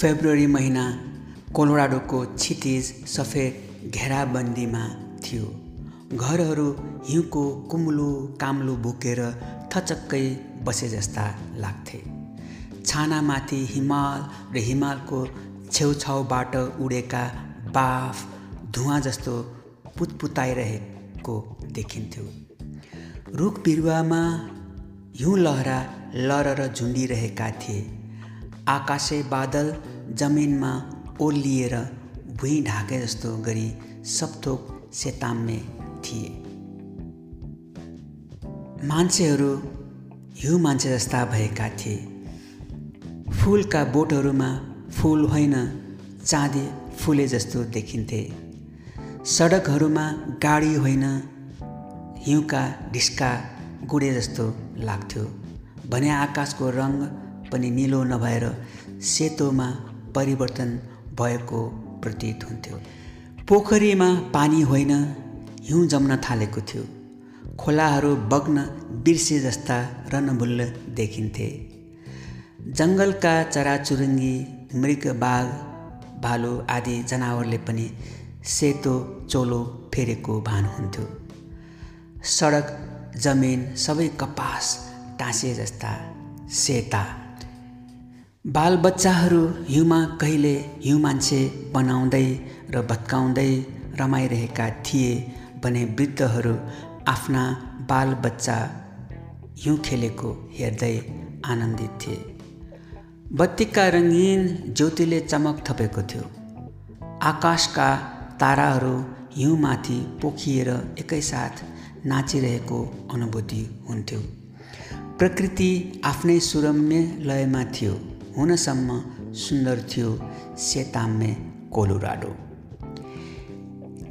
February महिना कोलोराडोको क्षितिज सफेद घेराबन्दीमा थियो। घरहरू हिउँको कुम्लो काम्लो बोकेर थचक्कै बसे जस्ता लाग्थे। छानामाथि हिमाल र हिमालको छेउछाउबाट उडेका बाफ धुवा जस्तो पुतपुताइरहेको देखिन्थ्यो। रुख बिरुवामा हिउँ लहरा लर झुन्डिरहेका थिए। आकाशे बादल जमिनमा ओर्लिएर भुइँ ढाके जस्तो गरी सबथोक सेताम्मे थिए। मान्छेहरू हिउँ मान्छे जस्ता भएका थिए। फुलका बोटहरूमा फुल होइन चाँदी फुले जस्तो देखिन्थे। सडकहरूमा गाडी होइन हिउँका ढिस्का गुडे जस्तो लाग्थ्यो। भने आकाशको रङ पनि निलो नभएर सेतोमा परिवर्तन भएको प्रतीत हुन्थ्यो। पोखरीमा पानी होइन हिउँ जम्न थालेको थियो। खोलाहरू बग्न बिर्से जस्ता रनभुल्ल देखिन्थे। जङ्गलका चराचुरुङ्गी मृग बाघ भालु आदि जनावरले पनि सेतो चोलो फेरेको भान हुन्थ्यो। सडक जमिन सबै कपास टाँसे जस्ता सेता बालबच्चाहरू हिउँमा कहिले हिउँ मान्छे बनाउँदै र भत्काउँदै रमाइरहेका थिए भने वृद्धहरू आफ्ना बालबच्चा हिउँ खेलेको हेर्दै आनन्दित थिए। बत्तीका रङ्गीन ज्योतिले चमक थपेको थियो। आकाशका ताराहरू हिउँमाथि पोखिएर एकैसाथ नाचिरहेको अनुभूति हुन्थ्यो। प्रकृति आफ्नै सुरम्य लयमा थियो। हुनसम्म सुन्दर थियो सेताम्मे कोलोराडो।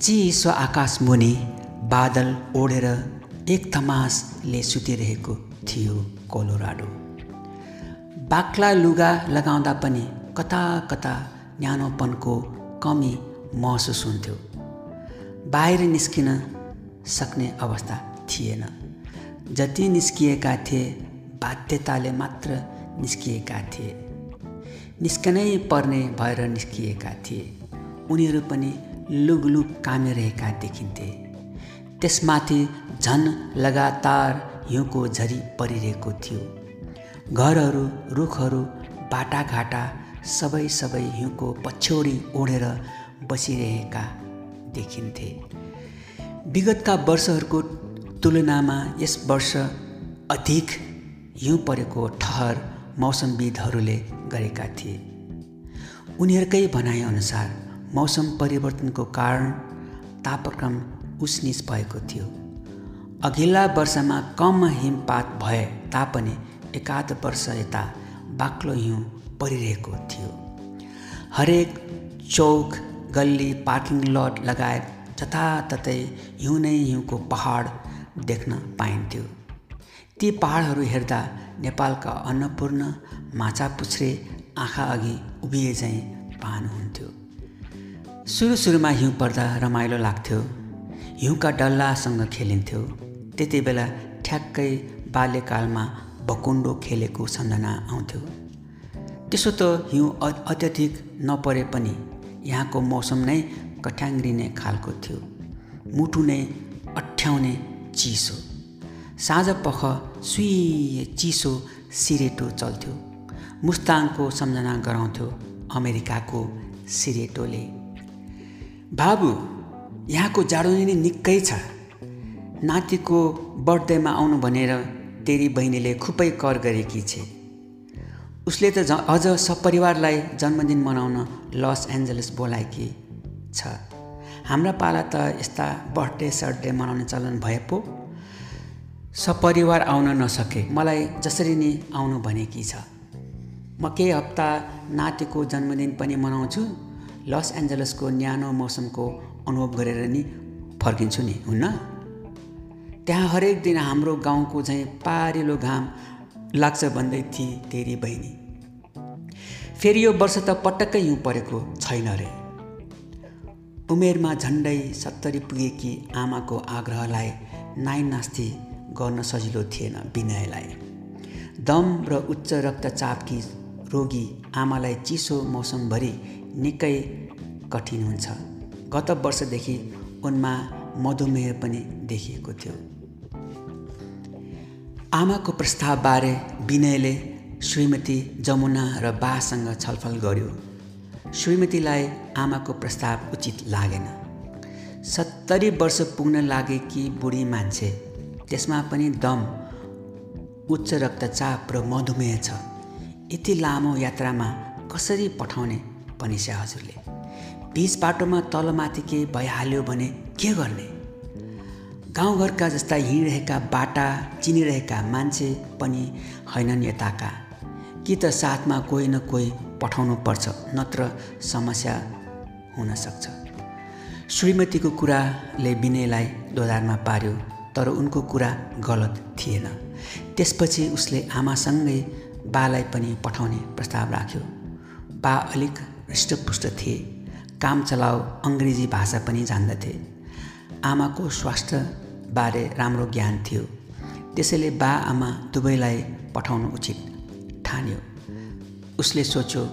चिसो आकाश मुनि बादल ओढेर एक तमासले सुतिरहेको थियो कोलोराडो। बाक्ला लुगा लगाउँदा पनि कता कता न्यानोपनको कमी महसुस हुन्थ्यो। बाहिर निस्किन सक्ने अवस्था थिएन। जति निस्किएका थिए बाध्यताले मात्र निस्किएका थिए। निस्कनै पर्ने भएर निस्किएका थिए। उनीहरू पनि लुगलुग कामिरहेका देखिन्थे। त्यसमाथि झन लगातार हिउँको झरी परिरहेको थियो। घरहरू रुखहरू बाटाघाटा सबै सबै हिउँको पछ्यौडी ओढेर बसिरहेका देखिन्थे। विगतका वर्षहरूको तुलनामा यस वर्ष अधिक हिउँ परेको ठहर मौसमविदहरूले गरेका थिए। उनीहरूकै भनाइअनुसार मौसम परिवर्तनको कारण तापक्रम उच्निच भएको थियो। अघिल्ला वर्षमा कम हिमपात भए तापनि एकाध वर्ष यता बाक्लो हिउँ परिरहेको थियो। हरेक चौक गल्ली पार्किङ लट लगायत जताततै हिउँ नै हिउँको पहाड देख्न पाइन्थ्यो। ती पहाडहरू हेर्दा नेपालका अन्नपूर्ण माछा पुछ्रे आँखा अघि उभिए चाहिँ पाहनुहुन्थ्यो सुरु सुरुमा हिउँ पर्दा रमाइलो लाग्थ्यो। हिउँका डल्लासँग खेलिन्थ्यो। त्यति बेला ठ्याक्कै बाल्यकालमा भकुन्डो खेलेको सम्झना आउँथ्यो। त्यसो त हिउँ अत्यधिक नपरे पनि यहाँको मौसम नै कठ्याङ्ग्रिने खालको थियो। मुटु नै अठ्याउने चिसो। साँझ पख सुई चिसो सिरेटो चल्थ्यो। मुस्ताङको सम्झना गराउँथ्यो अमेरिकाको सिरेटोले। बाबु यहाँको जाडो नै निकै छ। नातिको बर्थडेमा आउनु भनेर तेरी बहिनीले खुबै कर गरेकी छे। उसले त अझ सपरिवारलाई जन्मदिन मनाउन लस एन्जलस बोलाएकी छ। हाम्रा पाला त यस्ता बर्थडे सर्थडे मनाउने चलन भए पो सपरिवार आउन नसके। मलाई जसरी नै आउनु भनेकी छ। म केही हप्ता नातिको जन्मदिन पनि मनाउँछु। लस एन्जलसको न्यानो मौसमको अनुभव गरेर नि फर्किन्छु नि हुन्न? त्यहाँ हरेक दिन हाम्रो गाउँको चाहिँ पारिलो घाम लाग्छ भन्दै थिए तेरी बहिनी। फेरि यो वर्ष त पटक्कै हिउँ परेको छैन रे। उमेरमा झन्डै सत्तरी पुगेकी आमाको आग्रहलाई नाइ नास्ति गर्न सजिलो थिएन विनयलाई। दम र उच्च रक्तचापकी रोगी आमालाई चिसो मौसमभरि निकै कठिन हुन्छ। गत वर्षदेखि उनमा मधुमेह पनि देखिएको थियो। आमाको प्रस्तावबारे विनयले श्रीमती जमुना र बासँग छलफल गर्यो। श्रीमतीलाई आमाको प्रस्ताव उचित लागेन। सत्तरी वर्ष पुग्न लागेकी बुढी मान्छे त्यसमा पनि दम उच्च रक्तचाप र मधुमेह छ। यति लामो यात्रामा कसरी पठाउने भनिसे हजुरले। बिच बाटोमा तलमाथि के भइहाल्यो भने के गर्ने? गाउँघरका जस्ता हिँडिरहेका बाटा चिनिरहेका मान्छे पनि होइनन् यताका। कि त साथमा कोही न कोही पठाउनु पर्छ नत्र समस्या हुनसक्छ श्रीमतीको कुराले विनयलाई दोधारमा पार्यो। तर उनको कुरा गलत थिएन। त्यसपछि उसले आमासँगै बालाई पनि पठाउने प्रस्ताव राख्यो। बा अलिक हृष्टपुष्ट थिए। काम चलाउ अङ्ग्रेजी भाषा पनि जान्दथे। आमाको स्वास्थ्यबारे राम्रो ज्ञान थियो। त्यसैले बा आमा दुवैलाई पठाउनु उचित ठान्यो। उसले सोच्यो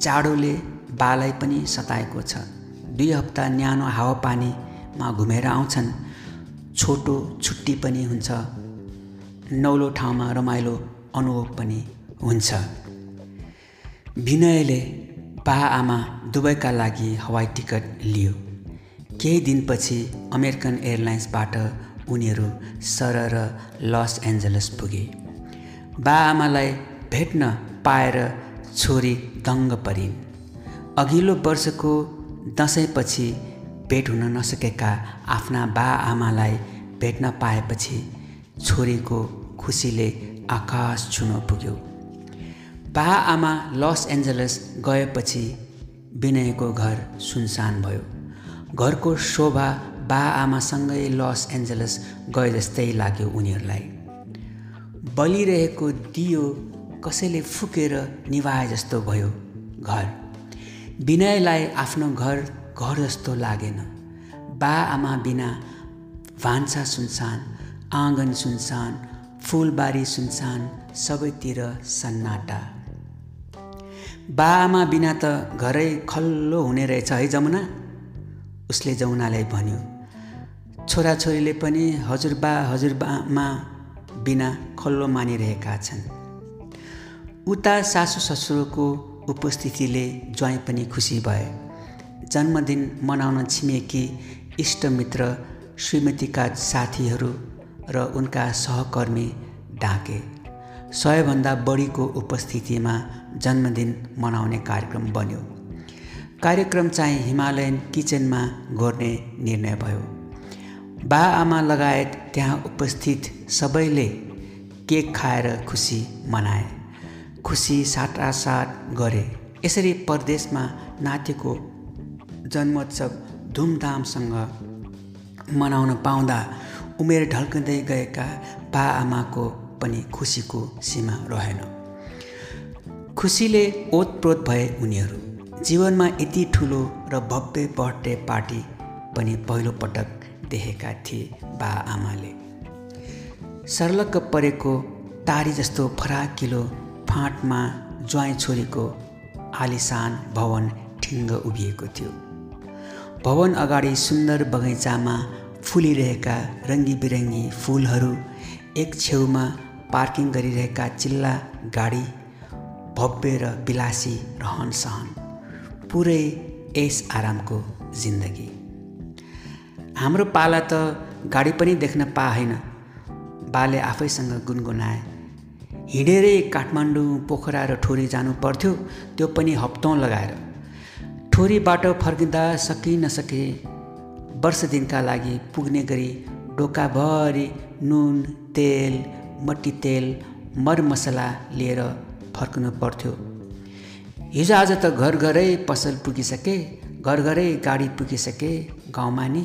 चाडोले बालाई पनि सताएको छ। दुई हप्ता न्यानो हावापानीमा घुमेर आउँछन्। छोटो छुट्टी पनि हुन्छ। नौलो ठाउँमा रमाइलो अनुभव पनि हुन्छ। विनयले बा आमा दुवैका लागि हवाई टिकट लियो। केही दिनपछि अमेरिकन एयरलाइन्सबाट उनीहरू सरर लस एन्जलस पुगे। बा आमालाई भेट्न पाएर छोरी दङ्ग परिन्। अघिल्लो वर्षको दसैँपछि भेट हुन नसकेका आफ्ना बा आमालाई भेट्न पाएपछि छोरीको खुसीले आकाश छुन पुग्यो। बा आमा लस एन्जलस गएपछि विनयको घर सुनसान भयो। घरको शोभा बा आमासँगै लस एन्जलस गए जस्तै लाग्यो उनीहरूलाई। बलिरहेको दियो कसैले फुकेर निभाए जस्तो भयो घर। विनयलाई आफ्नो घर घर जस्तो लागेन। बा आमा बिना भान्सा सुनसान आँगन सुनसान फुलबारी सुनसान सबैतिर सन्नाटा। बाआमा बिना त घरै खल्लो हुने रहेछ है जमुना? उसले जमुनालाई भन्यो छोराछोरीले पनि हजुरबा हजुरबामा बिना खल्लो मानिरहेका छन्। उता सासु ससुरको उपस्थितिले ज्वाइँ पनि खुसी भए। जन्मदिन मनाउन छिमेकी इष्टमित्र श्रीमतीका साथीहरू र उनका सहकर्मी डाके। सयभन्दा बढीको उपस्थितिमा जन्मदिन मनाउने कार्यक्रम बन्यो। कार्यक्रम चाहिँ हिमालयन किचनमा गर्ने निर्णय भयो। बा आमा लगायत त्यहाँ उपस्थित सबैले केक खाएर खुसी मनाए। खुसी साटासाट गरे। यसरी परदेशमा नातिको जन्मोत्सव धुमधामसँग मनाउन पाउँदा उमेर ढल्कँदै गएका बा आमाको पनि खुसीको सीमा रहेन। खुसीले ओतप्रोत भए उनीहरू। जीवनमा यति ठुलो र भव्य बर्थडे पार्टी पनि पहिलोपटक देखेका थिए बा आमाले सर्लक्क परेको तारी जस्तो फराकिलो फाँटमा ज्वाइँ छोरीको आलिसान भवन ठिङ्ग उभिएको थियो। भवन अगाडि सुन्दर बगैँचामा फुलिरहेका रङ्गी फुलहरू एक छेउमा पार्किङ गरिरहेका चिल्ला गाडी भव्य र विलासी रहन सहन पुरै यस आरामको जिन्दगी। हाम्रो पाला त गाडी पनि देख्न पाएन। बाले आफैसँग गुनगुनाए हिँडेरै काठमाडौँ पोखरा र ठोरी जानु पर्थ्यो त्यो पनि हप्तौँ लगाएर। ठोरीबाट फर्किँदा सकि नसके वर्ष दिनका लागि पुग्ने गरी डोकाभरि नुन तेल मट्टी तेल मरमसला लिएर फर्कनु पर्थ्यो। हिजो आज त घर घरै पसल पुगिसके घर घरै गाडी पुगिसके गाउँमा नि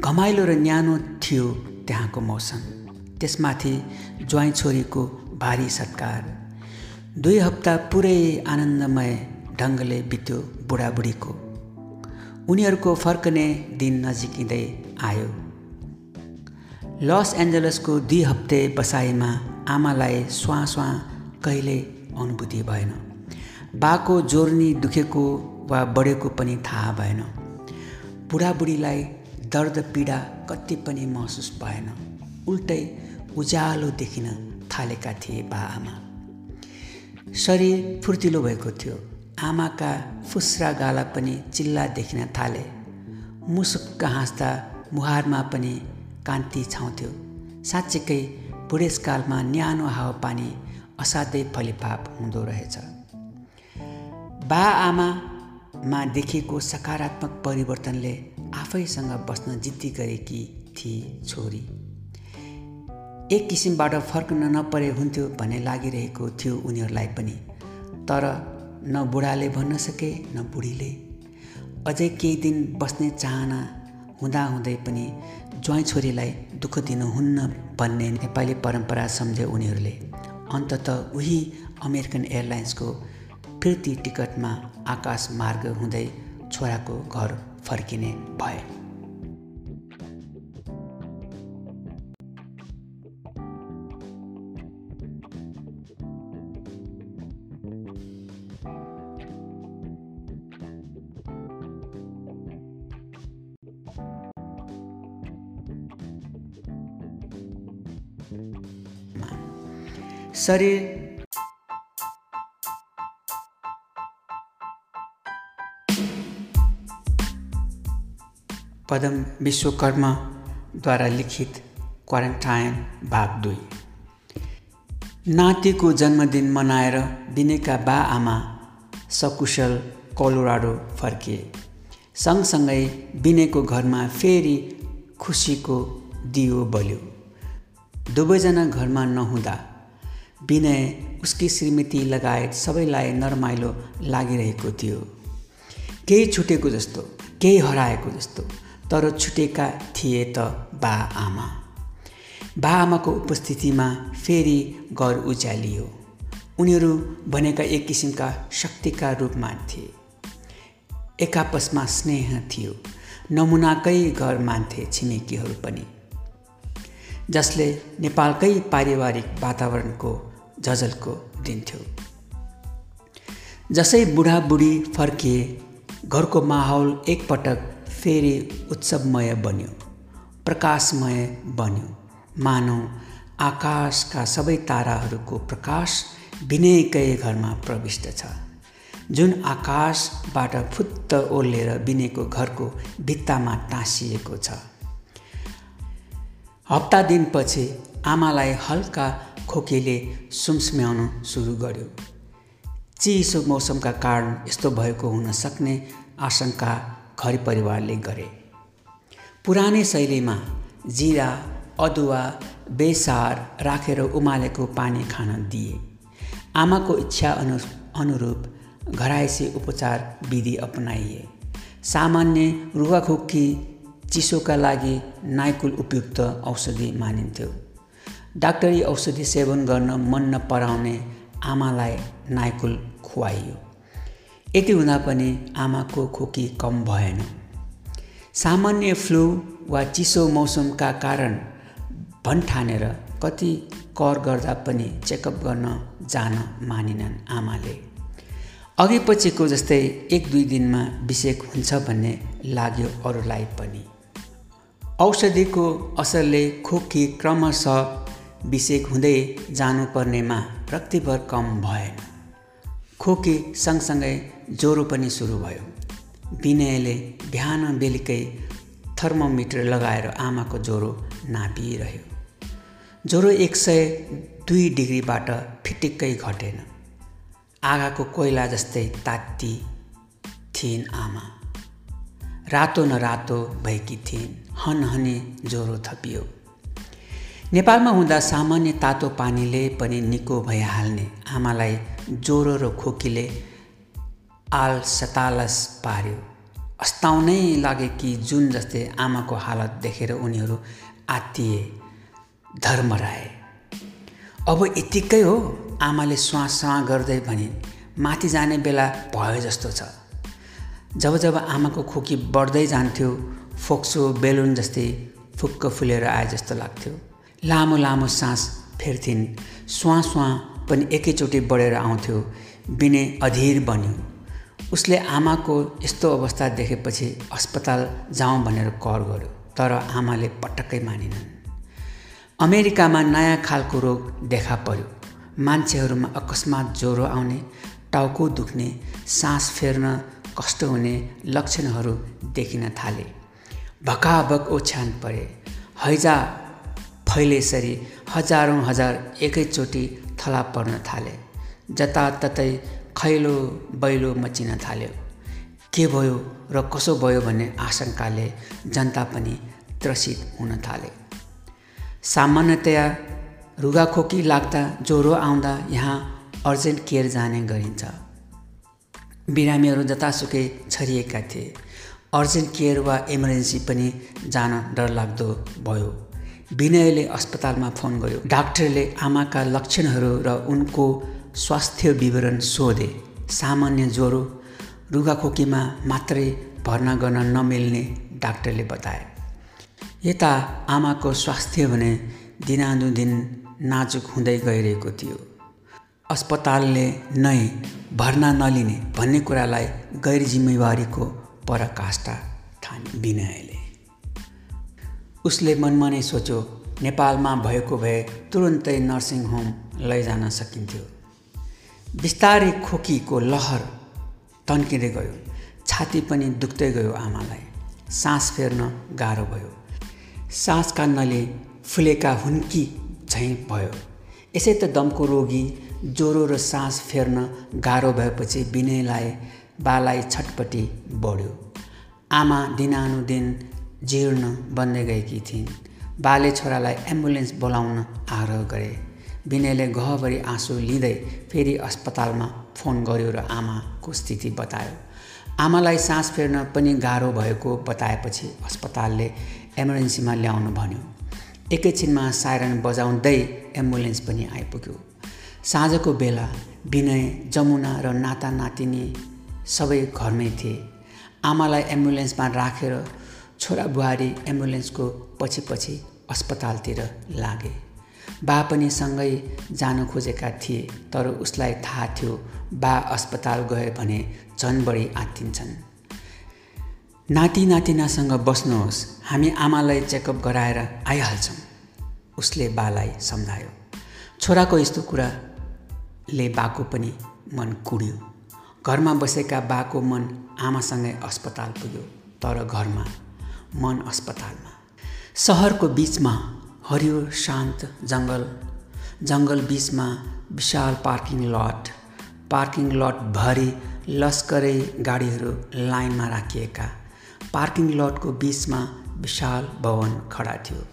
घमाइलो र न्यानो थियो त्यहाँको मौसम। त्यसमाथि ज्वाइँ छोरीको भारी सत्कार। दुई हप्ता पुरै आनन्दमय ढङ्गले बित्यो बुढाबुढीको। उनीहरूको फर्कने दिन नजिकिँदै आयो। लस एन्जलसको दुई हप्ते बसाइमा आमालाई स्वाँ स्वाँ कहिले अनुभूति भएन। बाको जोर्नी दुखेको वा बढेको पनि थाहा भएन। बुढाबुढीलाई दर्द पीडा कति पनि महसुस भएन। उल्टै उज्यालो देखिन थालेका थिए बा आमा। शरीर फुर्तिलो भएको थियो। आमाका फुस्रा गाला पनि चिल्ला देखिन थाले। मुसुक्क हाँस्दा मुहारमा पनि कान्ति छाउँथ्यो। साँच्चीकै बुढेसकालमा न्यानो हावापानी असाध्यै फलिफाप हुँदो रहेछ। बा आमामा देखिएको सकारात्मक परिवर्तनले आफैसँग बस्न जिद्दी गरेकी थिए छोरी। एक किसिमबाट फर्कन नपरे हुन्थ्यो भन्ने लागिरहेको थियो उनीहरूलाई पनि। तर न बुढाले भन्न सके न बुढीले। अझै केही दिन बस्ने चाहना हुँदाहुँदै पनि ज्वाइँ छोरीलाई दुःख दिनुहुन्न भन्ने नेपाली परम्परा सम्झे उनीहरूले। अन्तत उही अमेरिकन एयरलाइन्सको फिर्ती टिकटमा आकाश मार्ग हुँदै छोराको घर फर्किने भए। शरीर पदम विश्वकर्माद्वारा लिखित क्वारेन्टाइन भाग दुई नातिको जन्मदिन मनाएर बिनेका बा आमा सकुशल कोलोराडो फर्किए सँगसँगै बिनेको घरमा फेरि खुसीको दियो बल्यो दुवैजना घरमा नहुँदा विनय उसकी श्रीमती लगायत सबैलाई नरमाइलो लागिरहेको थियो। केही छुटेको जस्तो केही हराएको जस्तो तर छुटेका थिए त बा आमा बा आमाको उपस्थितिमा फेरि घर उज्यालियो। उनीहरू भनेका एक किसिमका शक्तिका रूपमा थिए। एकापसमा स्नेह थियो नमुनाकै घर मान्थे छिमेकीहरू पनि। जसले नेपालकै पारिवारिक वातावरणको झझल्को दिन्थ्यो जसै बुढाबुढी फर्किए घरको माहौल एकपटक फेरि उत्सवमय बन्यो प्रकाशमय बन्यो। मानौ आकाशका सबै ताराहरूको प्रकाश विनयकै घरमा प्रविष्ट छ। जुन आकाशबाट फुत्त ओर्लेर बिनेको घरको भित्तामा टाँसिएको छ। हप्ता दिनपछि आमालाई हल्का खोकीले सुमसुम्याउन सुरु गर्यो। चिसो मौसमका कारण यस्तो भएको हुन सक्ने आशंका घर परिवारले गरे। पुरानै शैलीमा जिरा अदुवा बेसार राखेर उमालेको पानी खान दिए। आमाको इच्छा अनु अनुरूप घरायसी उपचार विधि अपनाइए। सामान्य रुवाखोकी चिसोका लागि नाइकुल उपयुक्त औषधि मानिन्थ्यो। डाक्टरी औषधि सेवन गर्न मन नपराउने आमालाई नाइकुल खुवाइयो। यति हुँदा पनि आमाको खोकी कम भएन। सामान्य फ्लू वा चिसो मौसमका कारण भन्ठानेर कति कर गर्दा पनि चेकअप गर्न जान मानिनन् आमाले। अघि पछिको जस्तै एक दुई दिनमा बिसेक हुन्छ भन्ने लाग्यो अरूलाई पनि। औषधिको असरले खोकी क्रमशः बिसेक हुँदै जानुपर्नेमा रक्तिभर कम भएन। खोकी सँगसँगै ज्वरो पनि सुरु भयो। विनयले बिहान बेलुकै थर्मोमिटर लगाएर आमाको ज्वरो नापिरह्यो। ज्वरो एक सय दुई डिग्रीबाट फिटिक्कै घटेन। आगाको कोइला जस्तै तात्ती थिइन् आमा। रातो न रातो भएकी थिइन्। हनहने ज्वरो थपियो। नेपालमा हुँदा सामान्य तातो पानीले पनि निको भइहाल्ने आमालाई ज्वरो र खोकीले आल सतालस पार्यो। अस्ताउनै लागे कि जुन जस्तै आमाको हालत देखेर उनीहरू आत्तिए धर्मराए। अब यत्तिकै हो आमाले श्वास गर्दै भने माथि जाने बेला भयो जस्तो छ। जब जब आमाको खोकी बढ्दै जान्थ्यो फोक्सो बेलुन जस्तै फुक्क फुलेर आए जस्तो लाग्थ्यो। लामो लामो सास फेर्थिन्। स्वाँ स्वाँ पनि एकैचोटि बढेर आउँथ्यो। बिने अधीर बन्यो। उसले आमाको यस्तो अवस्था देखेपछि अस्पताल जाउँ भनेर कर गर्यो तर आमाले पटक्कै मानिनन्। अमेरिकामा नयाँ खालको रोग देखा पर्यो। मान्छेहरूमा अकस्मात ज्वरो आउने टाउको दुख्ने सास फेर्न कष्ट हुने लक्षणहरू देखिन थाले। भकाभक ओछ्यान परे। हैजा फैलेसरी हजारौँ हजार एकैचोटि थला पर्न थाले। जताततै खैलो बैलो मचिन थाल्यो। के भयो र कसो भयो भन्ने आशंकाले जनता पनि त्रसित हुन थाले। सामान्यतया रुगाखोकी लाग्दा ज्वरो आउँदा यहाँ अर्जेन्ट केयर जाने गरिन्छ। बिरामीहरू जतासुकै छरिएका थिए। अर्जेन्ट केयर वा इमर्जेन्सी पनि जान डरलाग्दो भयो। विनयले अस्पतालमा फोन गर्यो। डाक्टरले आमाका लक्षणहरू र उनको स्वास्थ्य विवरण सोधे। सामान्य ज्वरो रुगाखोकीमा मात्रै भर्ना गर्न नमिल्ने डाक्टरले बताए। यता आमाको स्वास्थ्य भने दिनानुदिन नाजुक हुँदै गइरहेको थियो। अस्पतालले नै भर्ना नलिने भन्ने कुरालाई गैर जिम्मेवारीको पराकाष्ठा ठाने विनयले। उसले मनमा नै सोच्यो नेपालमा भएको भए तुरुन्तै नर्सिङ होम लैजान सकिन्थ्यो। बिस्तारै खोकीको लहर तन्किँदै गयो। छाती पनि दुख्दै गयो आमालाई। सास फेर्न गाह्रो भयो। सासका नली फुलेका हुन्की झैँ भयो। यसै त दमको रोगी ज्वरो र सास फेर्न गाह्रो भएपछि विनयलाई बालाई छटपट्टि बढ्यो। आमा दिनानुदिन जीर्ण बन्दै गएकी थिइन्। बाले छोरालाई एम्बुलेन्स बोलाउन आग्रह गरे। विनयले गहभरि आँसु लिँदै फेरि अस्पतालमा फोन गर्यो र आमाको स्थिति बतायो। आमालाई सास फेर्न पनि गाह्रो भएको बताएपछि अस्पतालले एमर्जेन्सीमा ल्याउनु भन्यो। एकैछिनमा साइरन बजाउँदै एम्बुलेन्स पनि आइपुग्यो। साँझको बेला विनय जमुना र नाता नातिनी सबै घरमै थिए। आमालाई एम्बुलेन्समा राखेर छोरा बुहारी एम्बुलेन्सको पछि पछि अस्पतालतिर लागे। बा पनि सँगै जान खोजेका थिए तर उसलाई थाहा थियो बा अस्पताल गए भने झन् बढी आत्तिन्छन्। नाति नातिनासँग बस्नुहोस् हामी आमालाई चेकअप गराएर आइहाल्छौँ उसले बालाई सम्झायो। छोराको यस्तो कुराले बाको पनि मन कुड्यो घरमा बसेका बाको मन आमासँगै अस्पताल पुग्यो तर घरमा मन अस्पतालमा। सहरको बिचमा हरियो शान्त जङ्गल जङ्गल बिचमा विशाल पार्किङ लट पार्किङ लटभरि लस्करै गाडीहरू लाइनमा राखिएका। पार्किङ लटको बिचमा विशाल भवन खडा थियो।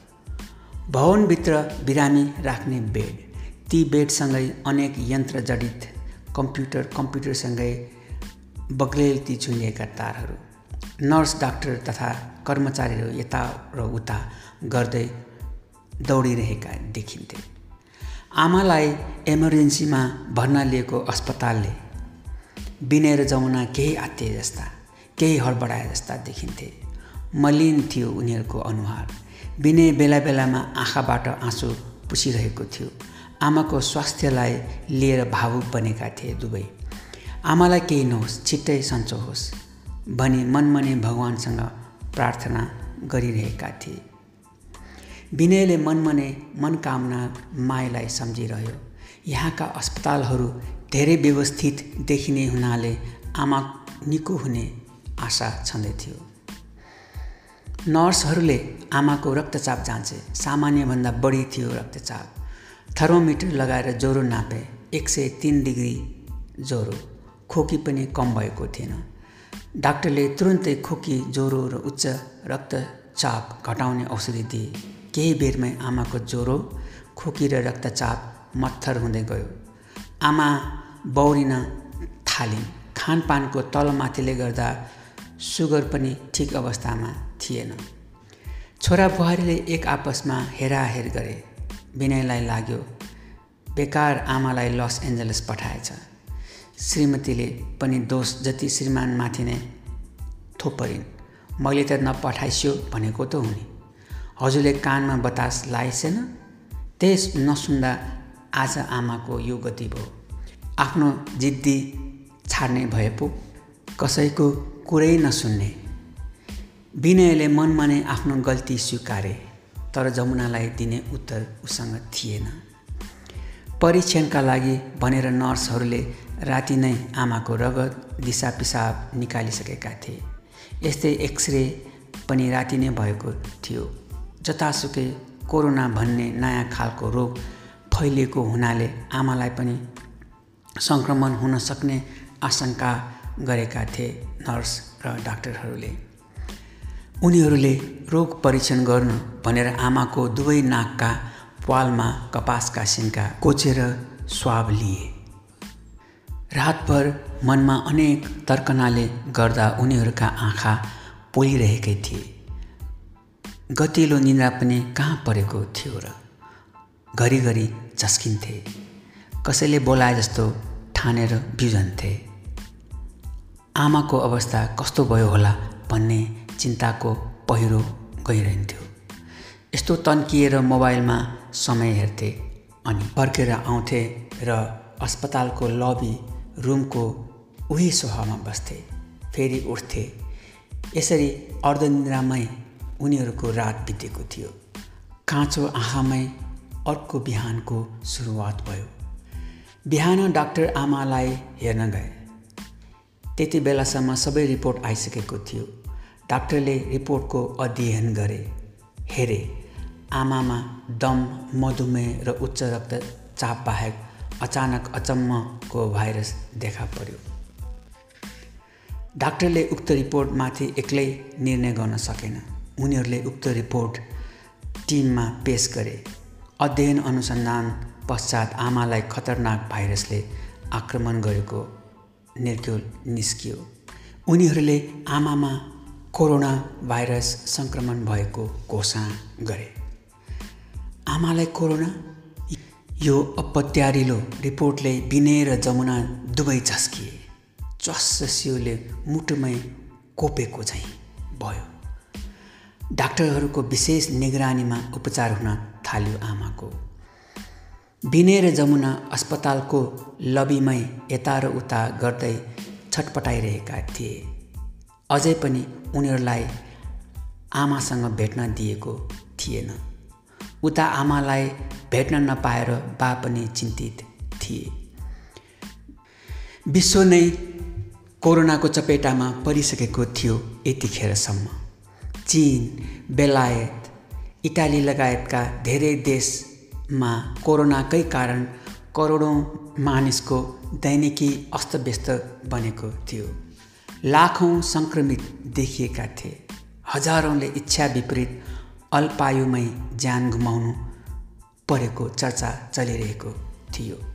भवनभित्र बिरामी राख्ने बेड ती बेडसँगै अनेक यन्त्र जडित कम्प्युटर कम्प्युटरसँगै बग्लेती छुनिएका तारहरू। नर्स डाक्टर तथा कर्मचारीहरू यता र उता गर्दै दौडिरहेका देखिन्थे। आमालाई इमर्जेन्सीमा भर्ना लिएको अस्पतालले विनय र जमुना केही आत्तिए जस्ता केही हडबडाए जस्ता देखिन्थे। मलिन थियो उनीहरूको अनुहार। विनय बेला बेलामा आँखाबाट आँसु पुसिरहेको थियो। आमाको स्वास्थ्यलाई लिएर भावुक बनेका थिए दुवै। आमालाई केही नहोस् छिट्टै सन्चो होस्। भनी मनमने भगवान्सँग प्रार्थना गरिरहेका थिए। विनयले मनमने मनकामना मायालाई सम्झिरह्यो। यहाँका अस्पतालहरू धेरै व्यवस्थित देखिने हुनाले आमा निको हुने आशा छँदै थियो। नर्सहरूले आमाको रक्तचाप जाँचे। सामान्यभन्दा बढी थियो रक्तचाप। थर्मोमिटर लगाएर ज्वरो नापे। एक सय तिन डिग्री ज्वरो। खोकी पनि कम भएको थिएन। डाक्टरले तुरन्तै खोकी ज्वरो र उच्च रक्तचाप घटाउने औषधि दिए। केही बेरमै आमाको ज्वरो खोकी र रक्तचाप मत्थर हुँदै गयो। आमा बौरिन थालिन्। खानपानको तलमाथिले गर्दा सुगर पनि ठिक अवस्थामा थिएन। छोरा बुहारीले एक आपसमा हेराहेर गरे। विनयलाई लाग्यो बेकार आमालाई लस एन्जलस पठाएछ। श्रीमतीले पनि दोष जति श्रीमानमाथि नै थोपरिन्। मैले त नपठाइस्यो भनेको त हुने। हजुरले कानमा बतास लाएछेन त्यस नसुन्दा आज आमाको यो गति भयो। आफ्नो जिद्दी छाड्ने भए पो कसैको कुरै नसुन्ने। विनयले मनमा नै आफ्नो गल्ती स्वीकारे तर जमुनालाई दिने उत्तर उसँग थिएन। परीक्षणका लागि भनेर नर्सहरूले राति नै आमाको रगत दिसा पिसाब निकालिसकेका थिए। यस्तै एक्सरे पनि राति नै भएको थियो। जतासुकै कोरोना भन्ने नयाँ खालको रोग फैलिएको हुनाले आमालाई पनि सङ्क्रमण हुन सक्ने आशंका गरेका थिए नर्स र डाक्टरहरूले। उनीहरूले रोग परीक्षण गर्नु भनेर आमाको दुवै नाकका पालमा कपासका सिन्का कोचेर स्वाब लिए। रातभर मनमा अनेक तर्कनाले गर्दा उनीहरूका आँखा पोलिरहेकै थिए। गतिलो निन्द्रा पनि कहाँ परेको थियो र घरिघरि झस्किन्थे कसैले बोलाए जस्तो ठानेर बिउजन्थे आमाको अवस्था कस्तो भयो होला भन्ने चिन्ताको पहिरो गइरहन्थ्यो। यस्तो तन्किएर मोबाइलमा समय हेर्थे अनि फर्केर आउँथे र अस्पतालको लबी रुमको उही सोफामा बस्थे फेरि उठ्थे। यसरी अर्धनिद्रामै उनीहरूको रात बितेको थियो। काँचो आँखामै अर्को बिहानको सुरुवात भयो। बिहान डाक्टर आमालाई हेर्न गए। त्यति बेलासम्म सबै रिपोर्ट आइसकेको थियो। डाक्टरले रिपोर्टको अध्ययन गरे। हेरे आमामा दम मधुमेह र उच्च रक्तचाप बाहेक अचानक अचम्मको भाइरस देखा पर्यो। डाक्टरले उक्त रिपोर्टमाथि एक्लै निर्णय गर्न सकेन। उनीहरूले उक्त रिपोर्ट टिममा पेस गरे। अध्ययन अनुसन्धान पश्चात आमालाई खतरनाक भाइरसले आक्रमण गरेको निर्क्यो निस्कियो। उनीहरूले आमामा कोरोना भाइरस सङ्क्रमण भएको घोषणा गरे। आमालाई कोरोना यो अपत्यारिलो रिपोर्टले विनय र जमुना दुवै झस्किए। च्वास सियोले मुटुमै कोपेको झैँ भयो। डाक्टरहरूको विशेष निगरानीमा उपचार हुन थाल्यो आमाको। विनय र जमुना अस्पतालको लबीमै यता र उता गर्दै छटपटाइरहेका थिए। अझै पनि उनीहरूलाई आमासँग भेट्न दिएको थिएन। उता आमालाई भेट्न नपाएर बा पनि चिन्तित थिए। विश्व नै कोरोनाको चपेटामा परिसकेको थियो यतिखेरसम्म। चिन बेलायत इटाली लगायतका धेरै देशमा कोरोनाकै कारण करोडौँ मानिसको दैनिकी अस्तव्यस्त बनेको थियो। लाखौँ सङ्क्रमित देखिएका थिए। हजारौँले इच्छा विपरीत अल्पायुमै ज्यान गुमाउनु परेको चर्चा चलिरहेको थियो।